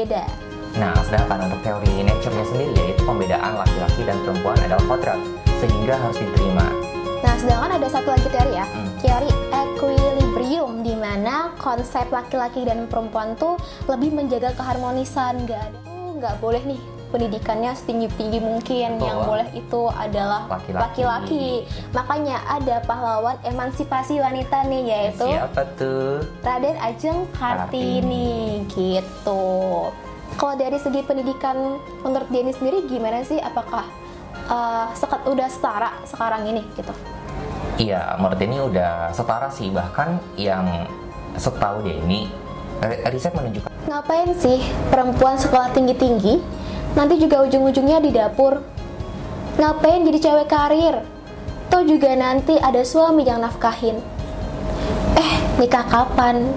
beda. Nah, sedangkan untuk teori nature-nya sendiri yaitu pembedaan laki-laki dan perempuan adalah kodrat, sehingga harus diterima. Nah, sedangkan ada satu lagi teori ya, Hmm. teori equilibrium, di mana konsep laki-laki dan perempuan tuh lebih menjaga keharmonisan, nggak ada nggak boleh nih pendidikannya setinggi-tinggi mungkin, Betul. yang boleh itu adalah Laki-laki. Makanya ada pahlawan emansipasi wanita nih, yaitu Siapa tuh? Raden Ajeng Kartini gitu. Kalau dari segi pendidikan menurut Denny sendiri gimana sih? Apakah uh, sekat udah setara sekarang ini gitu? Iya, menurut Denny udah setara sih, bahkan yang setahu Denny, ri- riset menunjukkan Ngapain sih perempuan sekolah tinggi-tinggi nanti juga ujung-ujungnya di dapur? Ngapain jadi cewek karir? Toh juga nanti ada suami yang nafkahin. Eh, nikah kapan?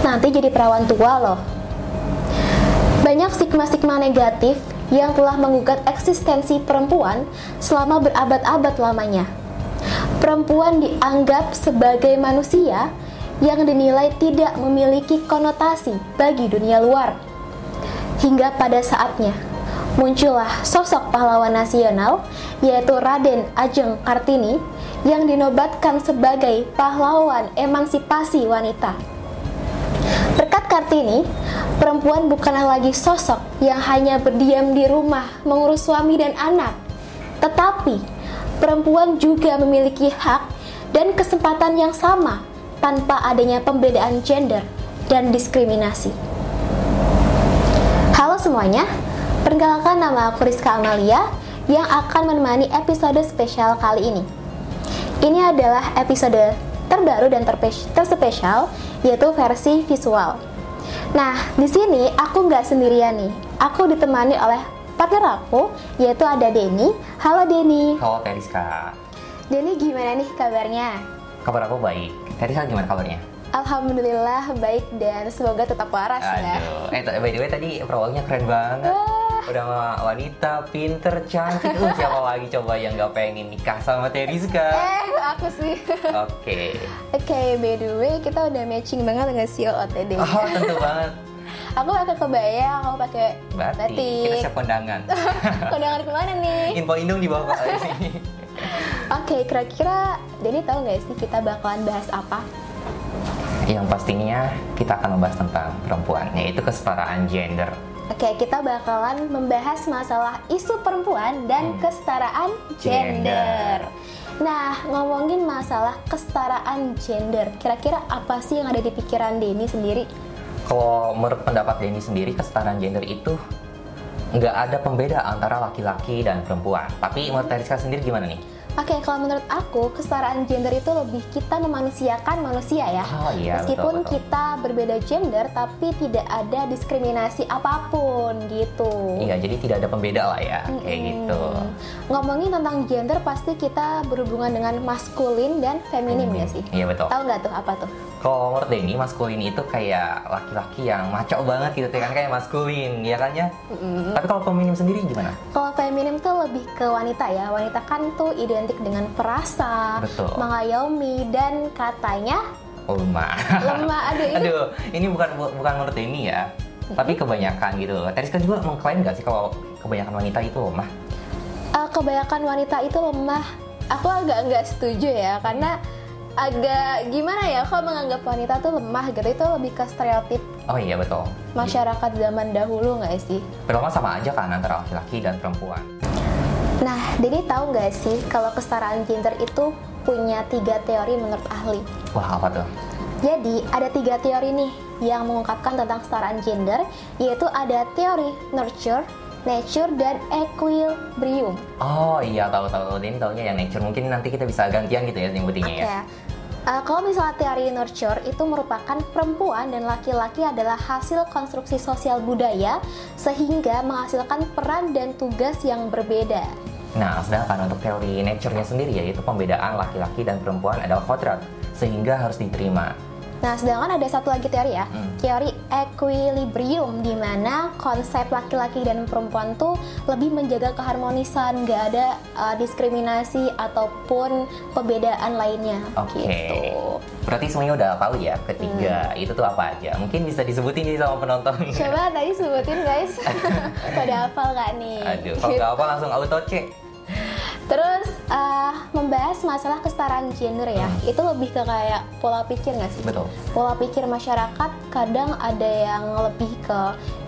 Nanti jadi perawan tua loh. Banyak stigma-stigma negatif yang telah menggugat eksistensi perempuan selama berabad-abad lamanya. Perempuan dianggap sebagai manusia yang dinilai tidak memiliki konotasi bagi dunia luar. Hingga pada saatnya, muncullah sosok pahlawan nasional yaitu Raden Ajeng Kartini yang dinobatkan sebagai pahlawan emansipasi wanita. Berkat Kartini, perempuan bukanlah lagi sosok yang hanya berdiam di rumah mengurus suami dan anak, tetapi perempuan juga memiliki hak dan kesempatan yang sama tanpa adanya pembedaan gender dan diskriminasi. Halo semuanya, perkenalkan nama aku Rizka Amalia yang akan menemani episode spesial kali ini. Ini adalah episode terbaru dan terspesial yaitu versi visual. Nah, di sini aku nggak sendirian nih. Aku ditemani oleh partner aku yaitu ada Denny. Halo Denny. Halo Teriska, Denny gimana nih kabarnya? kabar aku baik. Teriska gimana kabarnya? Alhamdulillah baik dan semoga tetap waras ya. Aduh, eh by the way tadi perawalnya keren banget. Wah. Udah wanita, pinter, cantik. Uh, siapa lagi coba yang gak pengen nikah sama Teriska? Eh, aku sih. Oke. Oke, by the way kita udah matching banget nggak sih OOTD? Oh, tentu banget. Aku pakai kebaya, kamu pakai Batik. Kita batik. siap kondangan. Kondangan ke mana nih? Info indung di bawah sini. Oke, kira-kira Denny tahu nggak sih kita bakalan bahas apa? Yang pastinya kita akan membahas tentang perempuan, yaitu kesetaraan gender. Oke, kita bakalan membahas masalah isu perempuan dan Hmm. kesetaraan gender. Gender. Nah, ngomongin masalah kesetaraan gender, kira-kira apa sih yang ada di pikiran Denny sendiri? Kalau menurut pendapat Denny sendiri, kesetaraan gender itu nggak ada pembeda antara laki-laki dan perempuan. Tapi menurut Teriska sendiri gimana nih? Oke, kalau menurut aku kesetaraan gender itu lebih kita memanusiakan manusia ya. Oh iya, Meskipun betul, betul. kita berbeda gender, tapi tidak ada diskriminasi apa pun gitu. Iya, jadi tidak ada pembeda lah ya, kayak Mm-mm. gitu. Ngomongin tentang gender, pasti kita berhubungan dengan maskulin dan feminim ya sih. Iya betul. Tahu nggak tuh apa tuh? Kalau menurut Denny, maskulin itu kayak laki-laki yang maco banget gitu, kan kayak maskulin, ya kan ya? Mm-mm. Tapi kalau feminim sendiri gimana? Kalau feminim tuh lebih ke wanita ya. Wanita kan tuh identik dengan perasa, Betul. mengayomi dan katanya Oh, lemah. lemah. Aduh ini Aduh, ini bukan bu- bukan menurut Denny ya. Tapi kebanyakan gitu. Teriska juga mengklaim nggak sih kalau kebanyakan wanita itu lemah? eh, kebanyakan wanita itu lemah. Aku agak nggak setuju ya, karena agak gimana ya kalau menganggap wanita tuh lemah gitu itu lebih ke stereotip Oh iya betul. masyarakat zaman dahulu nggak sih? Pertama sama aja kan antara laki-laki dan perempuan. Nah, jadi tahu nggak sih kalau kesetaraan gender itu punya tiga teori menurut ahli. Wah apa tuh? Jadi ada tiga teori nih yang mengungkapkan tentang kesetaraan gender, yaitu ada teori nurture, nature, dan equilibrium. Oh iya tahu tahu. Denny taunya yang nature. Mungkin nanti kita bisa gantian gitu ya nyebutinnya ya. Ya. Uh, kalau misalnya teori nurture itu merupakan perempuan dan laki-laki adalah hasil konstruksi sosial budaya sehingga menghasilkan peran dan tugas yang berbeda. Nah, sedangkan untuk teori nature-nya sendiri yaitu pembedaan laki-laki dan perempuan adalah kodrat sehingga harus diterima. Nah, sedangkan ada satu lagi teori ya, Hmm. teori equilibrium di mana konsep laki-laki dan perempuan tuh lebih menjaga keharmonisan, nggak ada uh, diskriminasi ataupun pembedaan lainnya. Oke. Gitu. Berarti semuanya udah tahu ya ketiga itu tuh apa aja. Mungkin bisa disebutin nih sama penonton. Coba tadi sebutin guys. Pada hafal gak nih? Aduh, kalau nggak apa langsung auto cek. Terus eh, membahas masalah kesetaraan gender ya, itu lebih ke kayak pola pikir nggak sih? Betul. Pola pikir masyarakat kadang ada yang lebih ke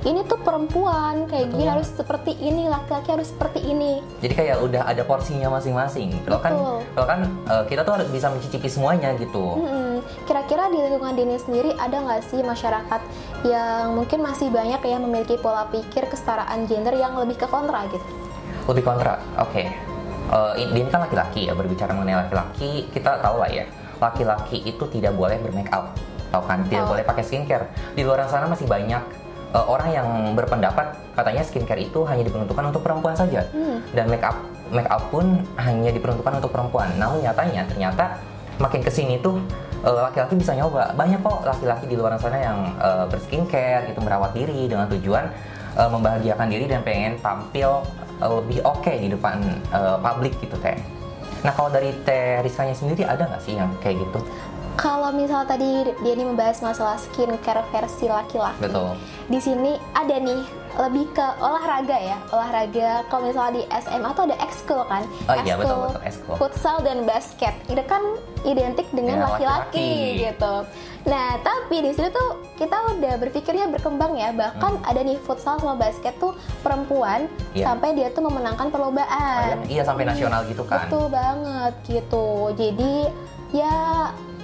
ini tuh perempuan kayak gini Betul. harus seperti ini, laki-laki harus seperti ini. Jadi kayak udah ada porsinya masing-masing. Kalau kan, kalau kan eh, kita tuh harus bisa mencicipi semuanya gitu. Kira-kira di lingkungan Dini sendiri ada nggak sih masyarakat yang mungkin masih banyak ya memiliki pola pikir kesetaraan gender yang lebih ke kontra gitu? Lebih kontra. Oke. Eh, ini kan laki-laki ya berbicara mengenai laki-laki kita tahu lah ya. Laki-laki itu tidak boleh bermake up. Tahu kan? Tidak Tahu. boleh pakai skincare. Di luar sana masih banyak eh, orang yang berpendapat katanya skincare itu hanya diperuntukkan untuk perempuan saja. Hmm. Dan make up make up pun hanya diperuntukkan untuk perempuan. Namun nyatanya ternyata makin ke sini tuh eh, laki-laki bisa nyoba. Banyak kok laki-laki di luar sana yang eh, berskincare gitu merawat diri dengan tujuan eh, membahagiakan diri dan pengen tampil eh, lebih oke di depan eh, publik gitu teh. Nah kalau dari teh Rizkanya sendiri ada nggak sih yang kayak gitu? Kalau misal tadi dia ini membahas masalah skincare versi laki-laki, Betul. di sini ada nih lebih ke olahraga ya, olahraga. Kalau misalnya di SMA tuh ada ekskul kan, Oh iya, betul, betul, ekskul. futsal dan basket. Itu kan identik dengan Ya, laki-laki laki-laki. gitu. Nah, tapi di sini tuh kita udah berpikirnya berkembang ya. Bahkan ada nih futsal sama basket tuh perempuan Hmm. Iya. sampai dia tuh memenangkan perlombaan. Iya sampai nasional gitu kan. Betul banget gitu. Jadi ya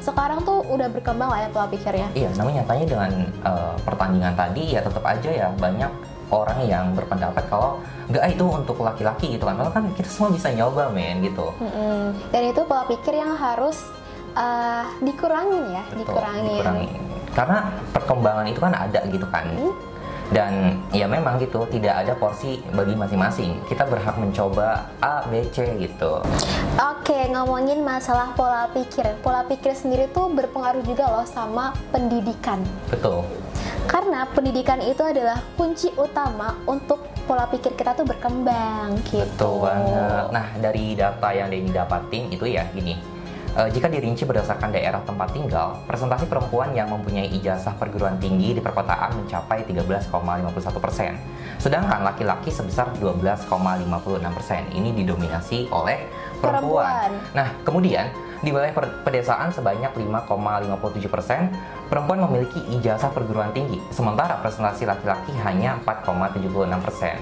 sekarang tuh udah berkembang lah ya pola pikirnya. Iya, namun nyatanya dengan eh, pertandingan tadi ya tetap aja ya banyak orang yang berpendapat kalau nggak ah, itu untuk laki-laki gitu kan. Padahal kan kita semua bisa nyoba men gitu. Mm-mm. Dan itu pola pikir yang harus uh, dikurangin ya, Betul, dikurangin. dikurangin. Karena perkembangan itu kan ada gitu kan. Hmm. Dan ya memang gitu, tidak ada porsi bagi masing-masing. Kita berhak mencoba A, B, C gitu. Oke, ngomongin masalah pola pikir. Pola pikir sendiri tuh berpengaruh juga loh sama pendidikan. Betul. Karena pendidikan itu adalah kunci utama untuk pola pikir kita tuh berkembang gitu. Betul banget. Nah, dari data yang Denny dapatin itu ya gini. Eh, jika dirinci berdasarkan daerah tempat tinggal, presentasi perempuan yang mempunyai ijazah perguruan tinggi di perkotaan mencapai 13,51 persen. Sedangkan laki-laki sebesar 12,56 persen. Ini didominasi oleh perempuan. Perempuan. Nah, kemudian di wilayah pedesaan sebanyak 5,57 persen perempuan memiliki ijazah perguruan tinggi, sementara presentasi laki-laki hanya 4,76 persen.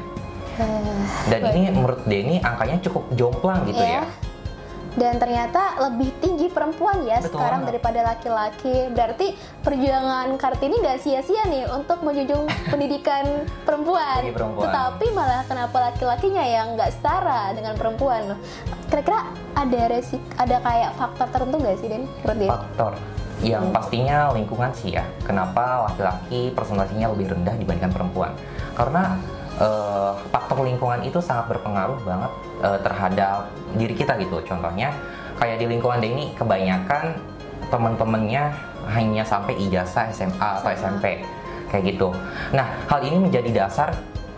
Eh, Dan baik. ini menurut Denny angkanya cukup jomplang gitu Iya. ya. Dan ternyata lebih tinggi perempuan ya Betul sekarang banget. daripada laki-laki. Berarti perjuangan Kartini nggak sia-sia nih untuk menjunjung pendidikan perempuan. Bagi perempuan. Tetapi malah kenapa laki-lakinya yang nggak setara dengan perempuan? Kira-kira ada resik, ada kayak faktor tertentu nggak sih Den? Menurut dia? Faktor yang pastinya lingkungan sih ya. Kenapa laki-laki presentasinya lebih rendah dibandingkan perempuan? Karena eh, faktor lingkungan itu sangat berpengaruh banget eh, terhadap diri kita gitu. Contohnya kayak di lingkungan Denny kebanyakan teman-temannya hanya sampai ijazah SMA atau. SMP kayak gitu. Nah hal ini menjadi dasar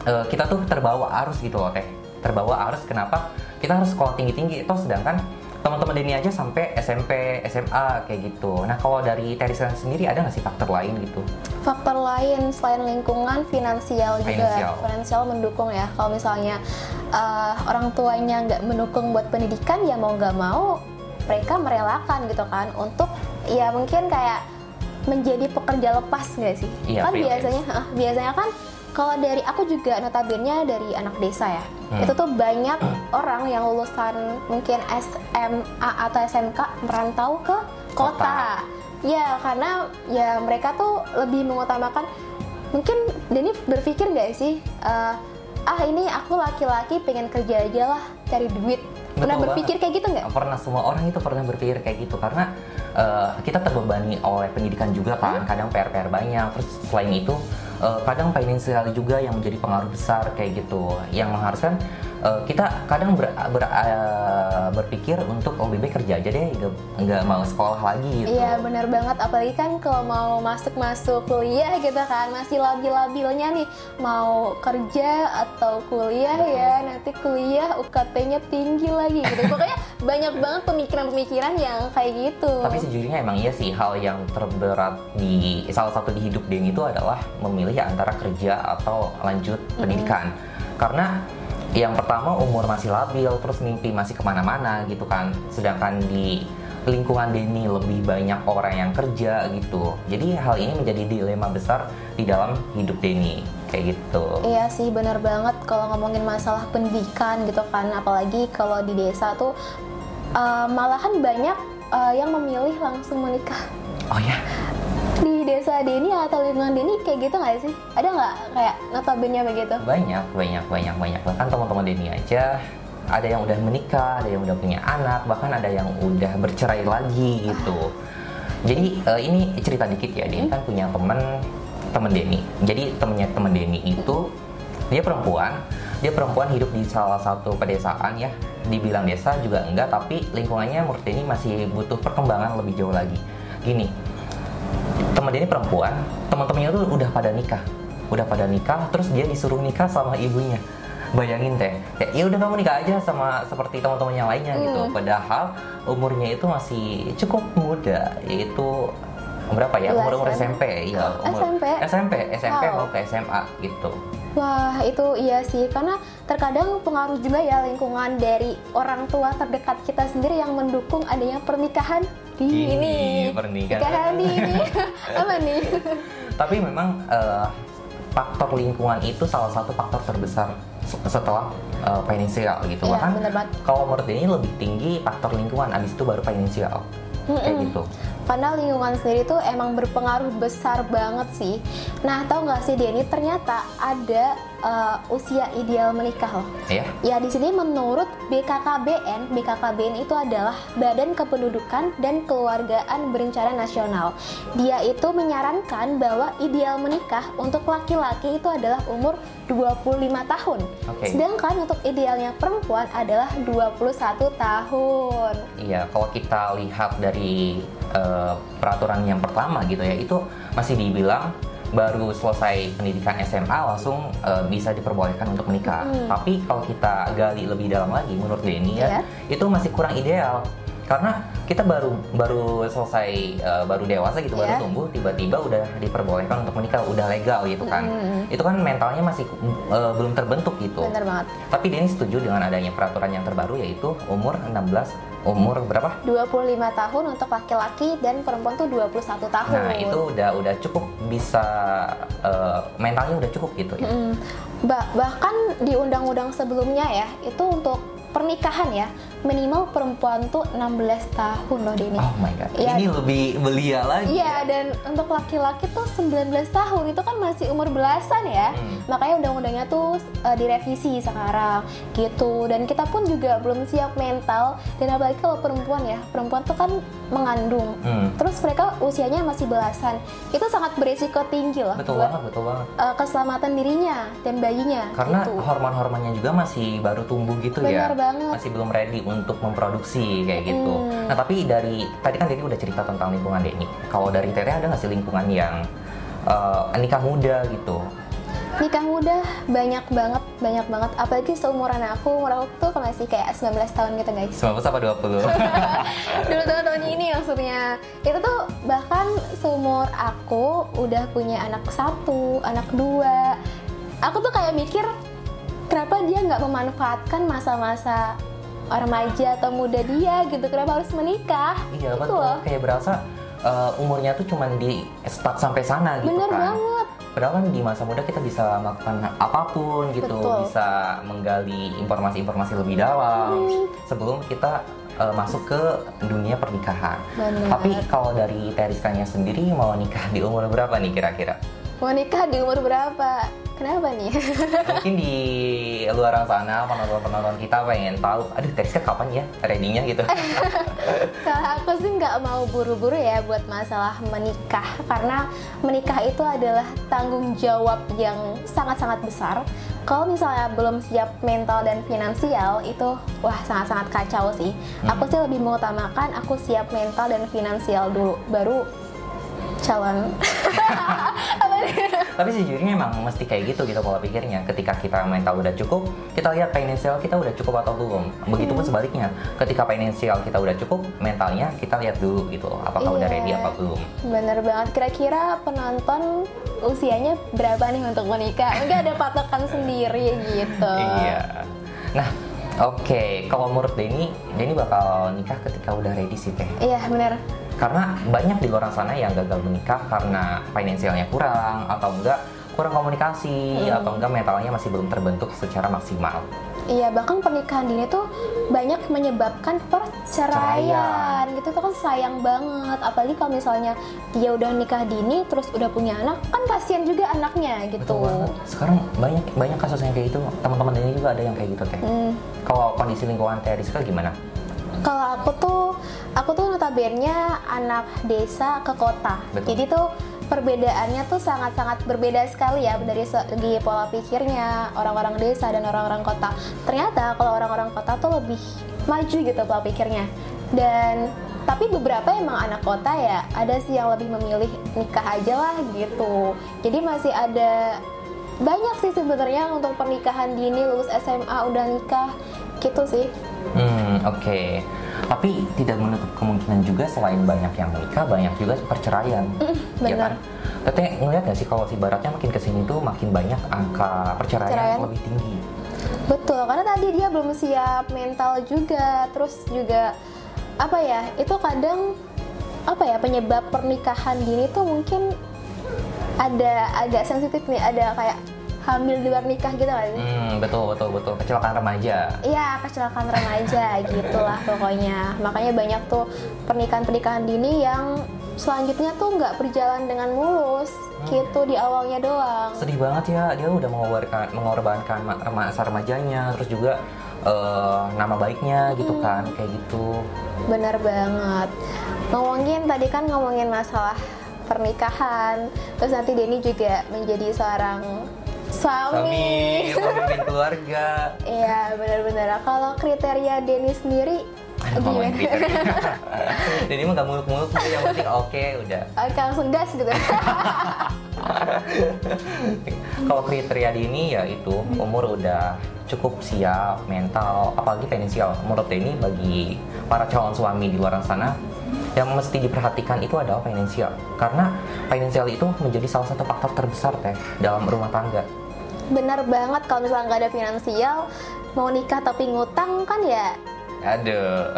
eh, kita tuh terbawa arus gitu loh teh. Terbawa arus kenapa kita harus sekolah tinggi-tinggi itu sedangkan teman-teman Denny aja sampai SMP, SMA kayak gitu. Nah kalau dari Teresa sendiri ada nggak sih faktor lain gitu? Faktor lain selain lingkungan, finansial juga. Finansial. Finansial mendukung ya. Kalau misalnya eh, orang tuanya nggak mendukung buat pendidikan, ya mau nggak mau mereka merelakan gitu kan untuk ya mungkin kayak menjadi pekerja lepas nggak sih? Iya, kan freelance. biasanya, ah, biasanya kan kalau dari aku juga notabene dari anak desa ya. Hmm. Itu tuh banyak orang yang lulusan mungkin SMA atau SMK merantau ke Kota. kota. Ya, karena ya mereka tuh lebih mengutamakan mungkin Denny berpikir nggak sih eh, ah ini aku laki-laki pengen kerja aja lah cari duit. Pernah Betul berpikir banget. kayak gitu nggak? Pernah semua orang itu pernah berpikir kayak gitu karena eh, kita terbebani oleh pendidikan juga kan, Hmm. kadang PR-PR banyak. Terus selain itu uh, kadang finansial juga yang menjadi pengaruh besar kayak gitu. Yang mengharuskan uh, kita kadang ber, ber, uh, berpikir untuk oh lebih baik kerja aja deh nggak, mau sekolah lagi gitu. Iya benar banget. Apalagi kan kalau mau masuk masuk kuliah gitu kan masih labil-labilnya nih. Mau kerja atau kuliah Betul. ya nanti kuliah UKT-nya tinggi lagi gitu. Pokoknya banyak banget pemikiran-pemikiran yang kayak gitu. Tapi sejujurnya emang iya sih hal yang terberat di salah satu di hidup Deng itu adalah memilih antara kerja atau lanjut pendidikan. Mm -hmm. karena yang pertama umur masih labil terus mimpi masih ke mana-mana gitu kan. Sedangkan di lingkungan Denny lebih banyak orang yang kerja gitu. Jadi hal ini menjadi dilema besar di dalam hidup Denny. Kayak gitu. Iya sih benar banget kalau ngomongin masalah pendidikan gitu kan. Apalagi kalau di desa tuh uh, malahan banyak uh, yang memilih langsung menikah. Oh ya di desa Deni atau lingkungan Deni kayak gitu nggak sih? Ada nggak kayak notabene begitu? Banyak, banyak, banyak, banyak. Bahkan teman-teman Deni aja ada yang udah menikah, ada yang udah punya anak, bahkan ada yang udah bercerai lagi gitu. Jadi uh, ini cerita dikit ya, Deni hmm? kan punya temen temen Deni. Jadi temennya temen Deni itu dia perempuan, dia perempuan hidup di salah satu pedesaan ya. Dibilang desa juga enggak, tapi lingkungannya menurut Deni masih butuh perkembangan lebih jauh lagi. Gini, teman dia ini perempuan. Teman-temannya tuh udah pada nikah. Udah pada nikah terus dia disuruh nikah sama ibunya. Bayangin teh. Ya, ya udah kamu nikah aja sama seperti teman-teman yang lainnya gitu. hmm. gitu padahal umurnya itu masih cukup muda. Yaitu berapa ya? Umur umur SMP ya umur SMP SMP SMP wow. mau ke SMA gitu Wah itu iya sih karena terkadang pengaruh juga ya lingkungan dari orang tua terdekat kita sendiri yang mendukung adanya pernikahan di ini, pernikahan di ini apa nih? Tapi memang uh, faktor lingkungan itu salah satu faktor terbesar setelah uh, finansial gitu. Iya, Bahkan kalau menurut ini lebih tinggi faktor lingkungan, abis itu baru finansial. Mm -mm. Kayak gitu karena lingkungan sendiri tuh emang berpengaruh besar banget sih. Nah, tahu nggak sih Denny ternyata ada uh, usia ideal menikah loh. Iya. Ya di sini menurut BKKBN, BKKBN itu adalah Badan Kependudukan dan Keluargaan Berencana Nasional. Dia itu menyarankan bahwa ideal menikah untuk laki-laki itu adalah umur 25 tahun. Okay. Sedangkan untuk idealnya perempuan adalah 21 tahun. Iya, kalau kita lihat dari uh, peraturan yang pertama gitu ya itu masih dibilang baru selesai pendidikan SMA langsung uh, bisa diperbolehkan untuk menikah. Hmm. Tapi kalau kita gali lebih dalam lagi menurut Denny ya, yeah. itu masih kurang ideal karena kita baru baru selesai uh, baru dewasa gitu yeah. baru iya. tumbuh tiba-tiba udah diperbolehkan untuk menikah udah legal gitu kan mm. itu kan mentalnya masih uh, belum terbentuk gitu Bener banget. tapi Denny setuju dengan adanya peraturan yang terbaru yaitu umur 16 umur berapa? 25 tahun untuk laki-laki dan perempuan tuh 21 tahun. Nah, itu udah udah cukup bisa uh, mentalnya udah cukup gitu ya. Mm. Bah bahkan di undang-undang sebelumnya ya, itu untuk pernikahan ya minimal perempuan tuh 16 tahun loh Denny. Oh my god. Ya, ini lebih belia lagi. Iya, ya? dan untuk laki-laki tuh 19 tahun itu kan masih umur belasan ya. Hmm. Makanya undang-undangnya tuh uh, direvisi sekarang gitu. Dan kita pun juga belum siap mental dan apalagi kalau perempuan ya. Perempuan tuh kan mengandung. Hmm. Terus mereka usianya masih belasan. Itu sangat berisiko tinggi loh. Betul buat, banget, betul banget. Uh, keselamatan dirinya dan bayinya. Karena gitu. hormon-hormonnya juga masih baru tumbuh gitu Benar ya. Benar banget. Masih belum ready untuk memproduksi kayak gitu. Hmm. Nah tapi dari tadi kan Denny udah cerita tentang lingkungan Denny. Kalau dari Teteh ada nggak sih lingkungan yang uh, nikah muda gitu? Nikah muda banyak banget, banyak banget. Apalagi seumuran aku, umur aku tuh masih kayak 19 tahun gitu guys. 19 apa 20? Dulu tahun ini maksudnya. Itu tuh bahkan seumur aku udah punya anak satu, anak dua. Aku tuh kayak mikir kenapa dia nggak memanfaatkan masa-masa remaja atau muda dia gitu kenapa harus menikah iya gitu betul loh. kayak berasa uh, umurnya tuh cuman di stuck sampai sana gitu bener kan banget padahal kan di masa muda kita bisa melakukan apa pun gitu betul. bisa menggali informasi-informasi lebih dalam hmm. sebelum kita uh, masuk ke dunia pernikahan. Bener. Tapi kalau dari Teriskanya sendiri mau nikah di umur berapa nih kira-kira? Mau nikah di umur berapa? Kenapa nih? Mungkin di luar sana penonton-penonton kita pengen tahu, aduh Teriska kapan ya ready-nya gitu. Kalau aku sih nggak mau buru-buru ya buat masalah menikah karena menikah itu adalah tanggung jawab yang sangat-sangat besar. Kalau misalnya belum siap mental dan finansial itu wah sangat-sangat kacau sih. Aku sih lebih mengutamakan aku siap mental dan finansial dulu baru calon. Tapi sejujurnya emang mesti kayak gitu gitu pola pikirnya. Ketika kita mental udah cukup, kita lihat finansial kita udah cukup atau belum. Begitupun Hmm. sebaliknya, ketika finansial kita udah cukup, mentalnya kita lihat dulu gitu, apakah udah Iya. ready apa belum. Bener banget. Kira-kira penonton usianya berapa nih untuk menikah? Mungkin ada patokan sendiri gitu. Iya. Nah, oke, kalau menurut Denny, Denny bakal nikah ketika udah ready sih teh. Iya bener. Karena banyak di luar sana yang gagal menikah karena finansialnya kurang atau enggak kurang komunikasi Hmm. atau enggak mentalnya masih belum terbentuk secara maksimal. Iya bahkan pernikahan dini tuh banyak menyebabkan perceraian gitu tuh kan sayang banget apalagi kalau misalnya dia udah nikah dini terus udah punya anak kan kasihan juga anaknya gitu. Betul banget. Sekarang banyak banyak kasus yang kayak gitu. Teman-teman Denny juga ada yang kayak gitu teh. Hmm. Kalau kondisi lingkungan Teh Rizka gimana? Kalau aku tuh, aku tuh notabene anak desa ke kota. Betul. Jadi tuh perbedaannya tuh sangat-sangat berbeda sekali ya dari segi pola pikirnya orang-orang desa dan orang-orang kota. Ternyata kalau orang-orang kota tuh lebih maju gitu pola pikirnya. Dan tapi beberapa emang anak kota ya ada sih yang lebih memilih nikah aja lah gitu. Jadi masih ada banyak sih sebenarnya untuk pernikahan dini lulus SMA udah nikah gitu sih. Hmm, oke. Tapi tidak menutup kemungkinan juga selain banyak yang menikah, banyak juga perceraian. Mm, Ya benar. kan? Teteh ngeliat gak sih kalau si baratnya makin ke sini tuh makin banyak angka perceraian, Perceraian. lebih tinggi. Betul, karena tadi dia belum siap mental juga, terus juga apa ya? Itu kadang apa ya penyebab pernikahan dini tuh mungkin ada agak sensitif nih, ada kayak hamil di luar nikah gitu kan? Hmm, betul betul betul. Kecelakaan remaja. Iya, kecelakaan remaja gitulah pokoknya. Makanya banyak tuh pernikahan-pernikahan dini yang selanjutnya tuh nggak berjalan dengan mulus gitu di awalnya doang. Sedih banget ya, dia udah mengorbankan mengorbankan ma- masa remajanya, terus juga eh, nama baiknya gitu kan, kayak gitu. Benar banget. Ngomongin tadi kan ngomongin masalah pernikahan, terus nanti Denny juga menjadi seorang suami. pemimpin keluarga. Iya, benar-benar. Kalau kriteria Denny sendiri ngomongin. Jadi mah gak muluk-muluk sih, yang penting oke udah. Oke, langsung gas gitu. Kalau kriteria dini ya itu umur udah cukup siap, mental, apalagi finansial. Menurut ini bagi para calon suami di luar sana yang mesti diperhatikan itu adalah finansial. Karena finansial itu menjadi salah satu faktor terbesar teh dalam rumah tangga. Benar banget kalau misalnya nggak ada finansial, mau nikah tapi ngutang kan ya Aduh.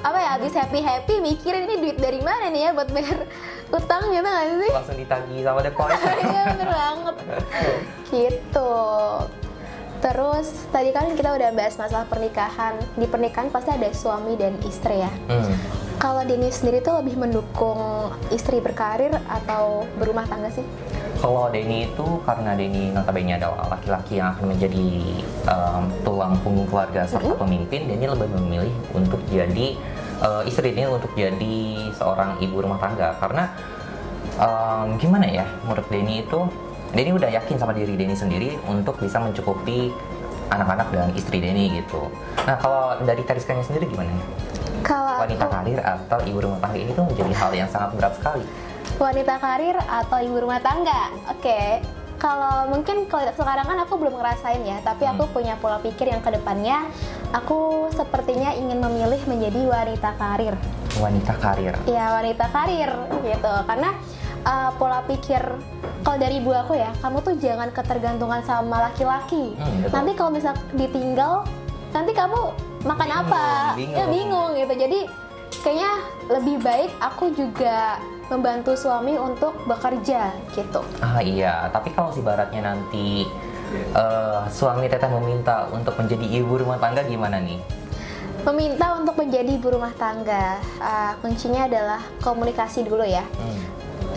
apa ya habis happy happy mikirin ini duit dari mana nih ya buat bayar utang gitu nggak sih? Langsung ditagih sama dekor. Iya bener banget Gitu Terus tadi kan kita udah bahas masalah pernikahan Di pernikahan pasti ada suami dan istri ya Hmm. Kalau Denny sendiri tuh lebih mendukung istri berkarir atau berumah tangga sih? Kalau Denny itu karena Denny notabene adalah laki-laki yang akan menjadi um, tulang punggung keluarga serta pemimpin, Denny lebih memilih untuk jadi uh, istri Denny untuk jadi seorang ibu rumah tangga karena um, gimana ya menurut Denny itu Denny udah yakin sama diri Denny sendiri untuk bisa mencukupi anak-anak dan istri Denny gitu. Nah kalau dari Kariskanya sendiri gimana? Kalau Wanita aku karir atau ibu rumah tangga ini tuh menjadi hal yang sangat berat sekali. wanita karir atau ibu rumah tangga? Oke kalau mungkin kalau sekarang kan aku belum ngerasain ya, tapi aku Hmm. punya pola pikir yang ke depannya aku sepertinya ingin memilih menjadi wanita karir. Wanita karir. ya wanita karir gitu karena uh, pola pikir kalau dari ibu aku ya kamu tuh jangan ketergantungan sama laki-laki Hmm, betul. nanti kalau misal ditinggal nanti kamu makan Bingung, apa bingung. ya bingung gitu jadi kayaknya lebih baik aku juga membantu suami untuk bekerja gitu Ah iya, tapi kalau si baratnya nanti eh, suami teteh meminta untuk menjadi ibu rumah tangga gimana nih? meminta untuk menjadi ibu rumah tangga uh, kuncinya adalah komunikasi dulu ya Hmm.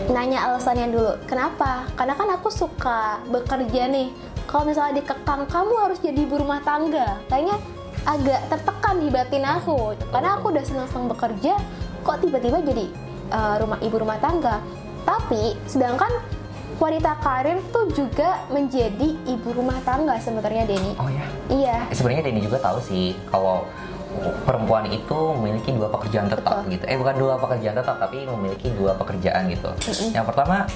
nanya alasannya dulu. Kenapa? Karena kan aku suka bekerja nih. Kalau misalnya dikekang kamu harus jadi ibu rumah tangga, kayaknya agak tertekan di batin aku. Karena aku udah senang-senang bekerja, kok tiba-tiba jadi uh, rumah ibu rumah tangga. Tapi sedangkan wanita karir tuh juga menjadi ibu rumah tangga sebenarnya Denny. Oh ya. Iya. Eh, Sebenarnya Denny juga tahu sih kalau perempuan itu memiliki dua pekerjaan tetap Betul. gitu. Eh bukan dua pekerjaan tetap tapi memiliki dua pekerjaan gitu. Yang pertama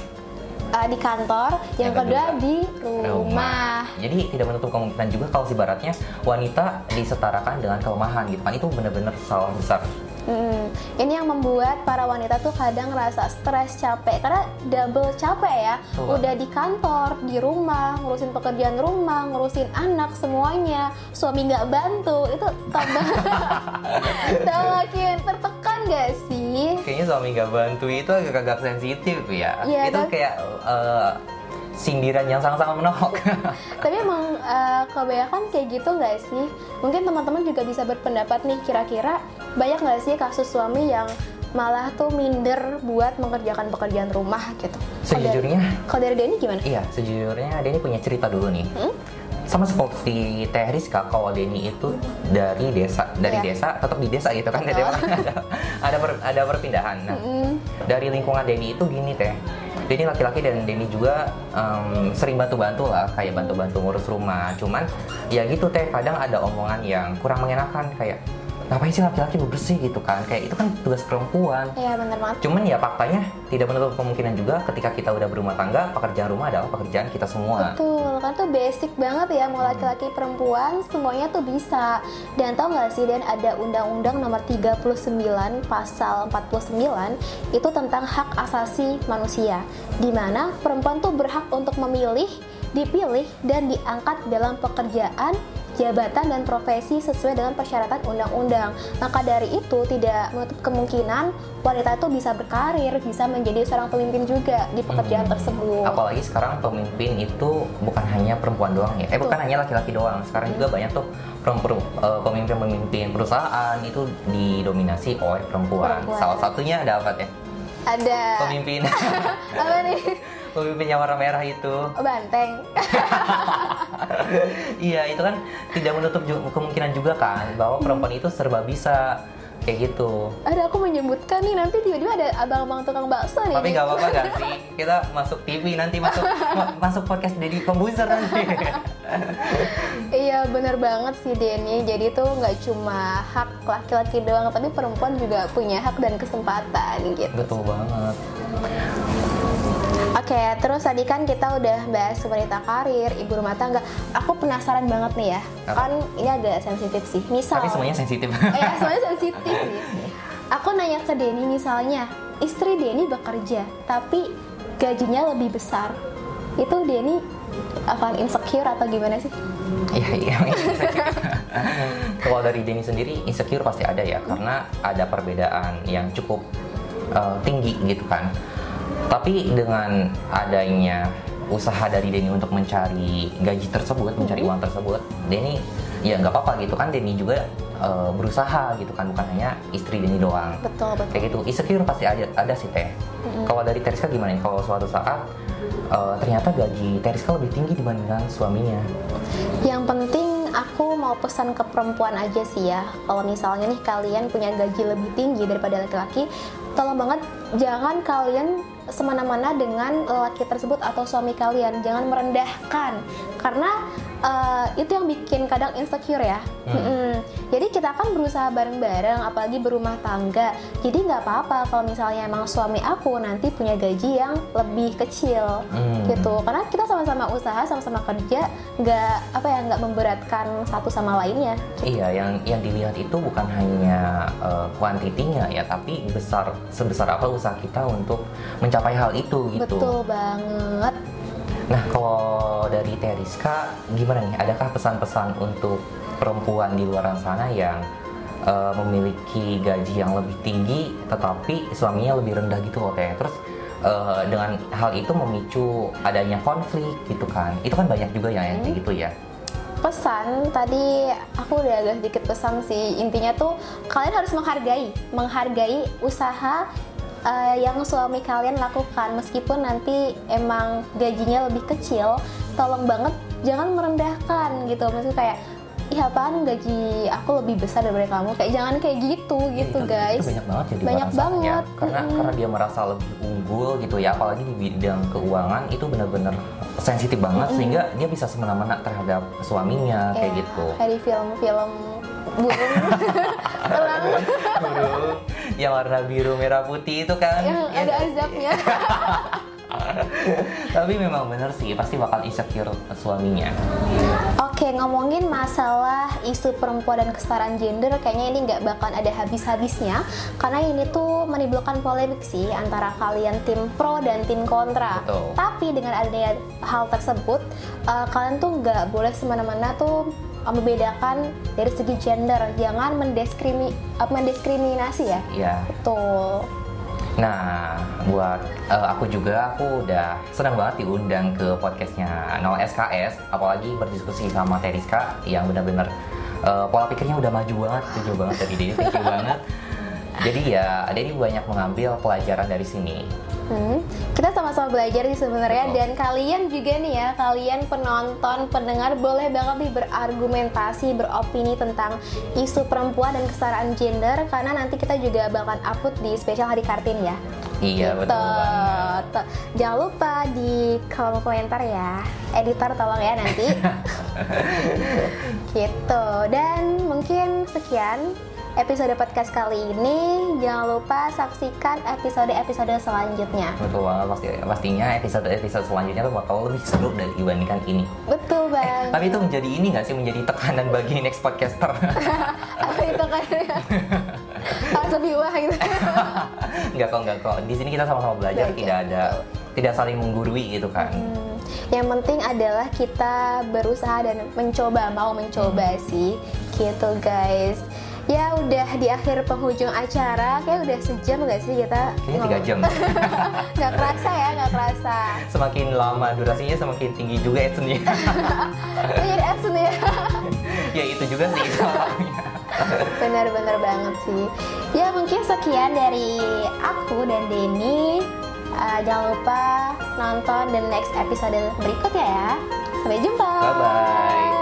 Uh, di kantor, yang, kedua, di rumah. Jadi tidak menutup kemungkinan juga kalau ibaratnya wanita disetarakan dengan kelemahan gitu kan itu benar-benar salah besar. Mm, ini yang membuat para wanita tuh kadang ngerasa stres, capek karena double capek ya. Betul. Udah di kantor, di rumah, ngurusin pekerjaan rumah, ngurusin anak semuanya. Suami nggak bantu, itu tambah makin tertekan gak sih? Kayaknya suami nggak bantu itu agak-agak sensitif ya. Iya, itu kan? kayak eh, sindiran yang sama-sama menolak. Tapi emang eh, kebanyakan kayak gitu nggak sih? Mungkin teman-teman juga bisa berpendapat nih kira-kira banyak nggak sih kasus suami yang malah tuh minder buat mengerjakan pekerjaan rumah gitu. Sejujurnya Kalau dari Denny gimana? Iya, sejujurnya Denny punya cerita dulu nih. Hmm? Sama seperti Teh Rizka, kalau Denny itu dari desa, dari Iya. desa tetap di desa gitu kan. Teh, ada ada, per- ada perpindahan. Nah, Mm, dari lingkungan Denny itu gini Teh. Denny laki-laki dan Denny juga em, sering bantu-bantu lah, kayak bantu-bantu ngurus rumah. Cuman ya gitu Teh, kadang ada omongan yang kurang mengenakan kayak ngapain sih laki-laki bebersih gitu kan? Kayak itu kan tugas perempuan. Iya bener banget. Cuman ya faktanya tidak menutup kemungkinan juga ketika kita udah berumah tangga, pekerjaan rumah adalah pekerjaan kita semua. Betul, kan tuh basic banget ya mau laki-laki perempuan semuanya tuh bisa. Dan tau gak sih Dan ada undang-undang nomor 39 pasal 49 itu tentang hak asasi manusia. di mana perempuan tuh berhak untuk memilih, dipilih dan diangkat dalam pekerjaan jabatan dan profesi sesuai dengan persyaratan undang-undang. Maka dari itu tidak menutup kemungkinan wanita itu bisa berkarir, bisa menjadi seorang pemimpin juga di pekerjaan Hmm. tersebut. Apalagi sekarang pemimpin itu bukan hanya perempuan doang ya. Eh bukan Betul. hanya laki-laki doang. Sekarang juga banyak tuh perempuan eh, pemimpin-pemimpin perusahaan itu didominasi oleh perempuan. Perempuan. Salah satunya ada apa ya? Ada Pemimpin apa nih? pemimpin yang warna merah itu. Oh, Banteng. Iya, itu kan tidak menutup kemungkinan juga kan bahwa perempuan itu serba bisa kayak gitu. Ada aku menyebutkan nih nanti tiba-tiba ada abang-abang tukang bakso nih. Tapi nggak apa-apa gak sih? Kita masuk TV nanti masuk ma- masuk podcast Deddy Kombuser nanti. Iya bener banget sih Denny. Jadi tuh nggak cuma hak laki-laki doang, tapi perempuan juga punya hak dan kesempatan gitu. Betul banget. Oke, terus tadi kan kita udah bahas wanita karir, ibu rumah tangga. Aku penasaran banget nih ya. Apa? Kan ini agak sensitif sih. Misal. Tapi semuanya sensitif. Iya, semuanya sensitif sih. Aku nanya ke Denny misalnya, istri Denny bekerja, tapi gajinya lebih besar. Itu Denny akan insecure atau gimana sih? Iya iya. Kalau dari Denny sendiri insecure pasti ada ya karena ada perbedaan yang cukup uh, tinggi gitu kan. Tapi dengan adanya usaha dari Denny untuk mencari gaji tersebut, mencari uang tersebut, Denny ya nggak apa-apa gitu kan. Denny juga uh, berusaha gitu kan, bukan hanya istri Denny doang. Betul, betul. Kayak gitu, insecure pasti ada, ada sih teh. Kalau dari Teriska gimana nih? Kalau suatu saat uh, ternyata gaji Teriska lebih tinggi dibandingkan suaminya. Yang penting aku mau pesan ke perempuan aja sih ya. Kalau misalnya nih kalian punya gaji lebih tinggi daripada laki-laki, tolong banget jangan kalian semena-mena dengan lelaki tersebut atau suami kalian. Jangan merendahkan karena eh, itu yang bikin kadang insecure ya. Hmm. Mm-mm. Jadi kita kan berusaha bareng-bareng, apalagi berumah tangga. Jadi nggak apa-apa kalau misalnya emang suami aku nanti punya gaji yang lebih kecil Hmm. gitu karena kita sama-sama usaha sama-sama kerja nggak apa ya nggak memberatkan satu sama lainnya Iya, yang yang dilihat itu bukan hanya uh, kuantitinya ya, tapi besar sebesar apa usaha kita untuk mencapai hal itu gitu. betul banget Nah, kalau dari Teriska gimana nih? Adakah pesan-pesan untuk perempuan di luar sana yang uh, memiliki gaji yang lebih tinggi, tetapi suaminya lebih rendah gitu loh Teh? Terus uh, dengan hal itu memicu adanya konflik gitu kan? Itu kan banyak juga ya yang kayak gitu ya. pesan tadi aku udah agak sedikit pesan sih intinya tuh kalian harus menghargai menghargai usaha uh, yang suami kalian lakukan meskipun nanti emang gajinya lebih kecil tolong banget jangan merendahkan gitu maksudnya kayak Ih apaan gaji aku lebih besar daripada kamu Kayak jangan kayak gitu Ya, gitu itu, guys itu banyak banget jadi Banyak ya. banget. karena Mm-mm. karena dia merasa lebih unggul gitu ya apalagi di bidang keuangan itu benar-benar sensitif banget sehingga dia bisa semena-mena terhadap suaminya kayak Ya, gitu Kayak di film-film burung Burung yang warna biru merah putih itu kan Yang ya ada kan? azabnya tapi memang bener sih pasti bakal insecure suaminya Oke, ngomongin masalah isu perempuan dan kesetaraan gender, kayaknya ini nggak bakalan ada habis-habisnya, karena ini tuh menimbulkan polemik sih antara kalian tim pro dan tim kontra. Betul. Tapi dengan adanya hal tersebut, eh, kalian tuh nggak boleh semena-mena tuh membedakan dari segi gender, jangan mendeskrimi, eh, mendiskriminasi ya. ya Betul. Nah, buat eh, aku juga aku udah senang banget diundang ke podcastnya 0 SKS, apalagi berdiskusi sama Teriska yang benar-benar eh, pola pikirnya udah maju banget, setuju banget dari dia, thank you banget. Jadi ya, Dedi banyak mengambil pelajaran dari sini. Hmm, kita sama-sama belajar sih sebenarnya dan kalian juga nih ya, kalian penonton, pendengar boleh banget nih berargumentasi, beropini tentang isu perempuan dan kesetaraan gender karena nanti kita juga bakalan upload di spesial Hari Kartini ya. Iya, Gitu. betul banget. Jangan lupa di kolom komentar ya, editor tolong ya nanti. gitu. Dan mungkin sekian episode podcast kali ini. Jangan lupa saksikan episode-episode selanjutnya. Betul banget, pasti, pastinya episode-episode selanjutnya tuh bakal lebih seru dari dibandingkan ini. Betul bang. Tapi itu menjadi ini nggak sih, menjadi tekanan bagi next podcaster? apa itu kan harus lebih wah gitu. Enggak kok, enggak kok. Di sini kita sama-sama belajar, Belajar, tidak ada, tidak saling menggurui gitu kan. Hmm, Yang penting adalah kita berusaha dan mencoba, mau mencoba sih, gitu guys. Ya udah di akhir penghujung acara, kayak udah sejam gak sih kita? Kayaknya tiga jam. Gak kerasa ya, gak kerasa. semakin lama durasinya semakin tinggi juga. Itu jadi action ya. ya itu juga sih. Bener-bener banget sih. Ya mungkin sekian dari aku dan Denny. Uh, jangan lupa nonton the next episode berikutnya ya. Sampai jumpa. Bye-bye.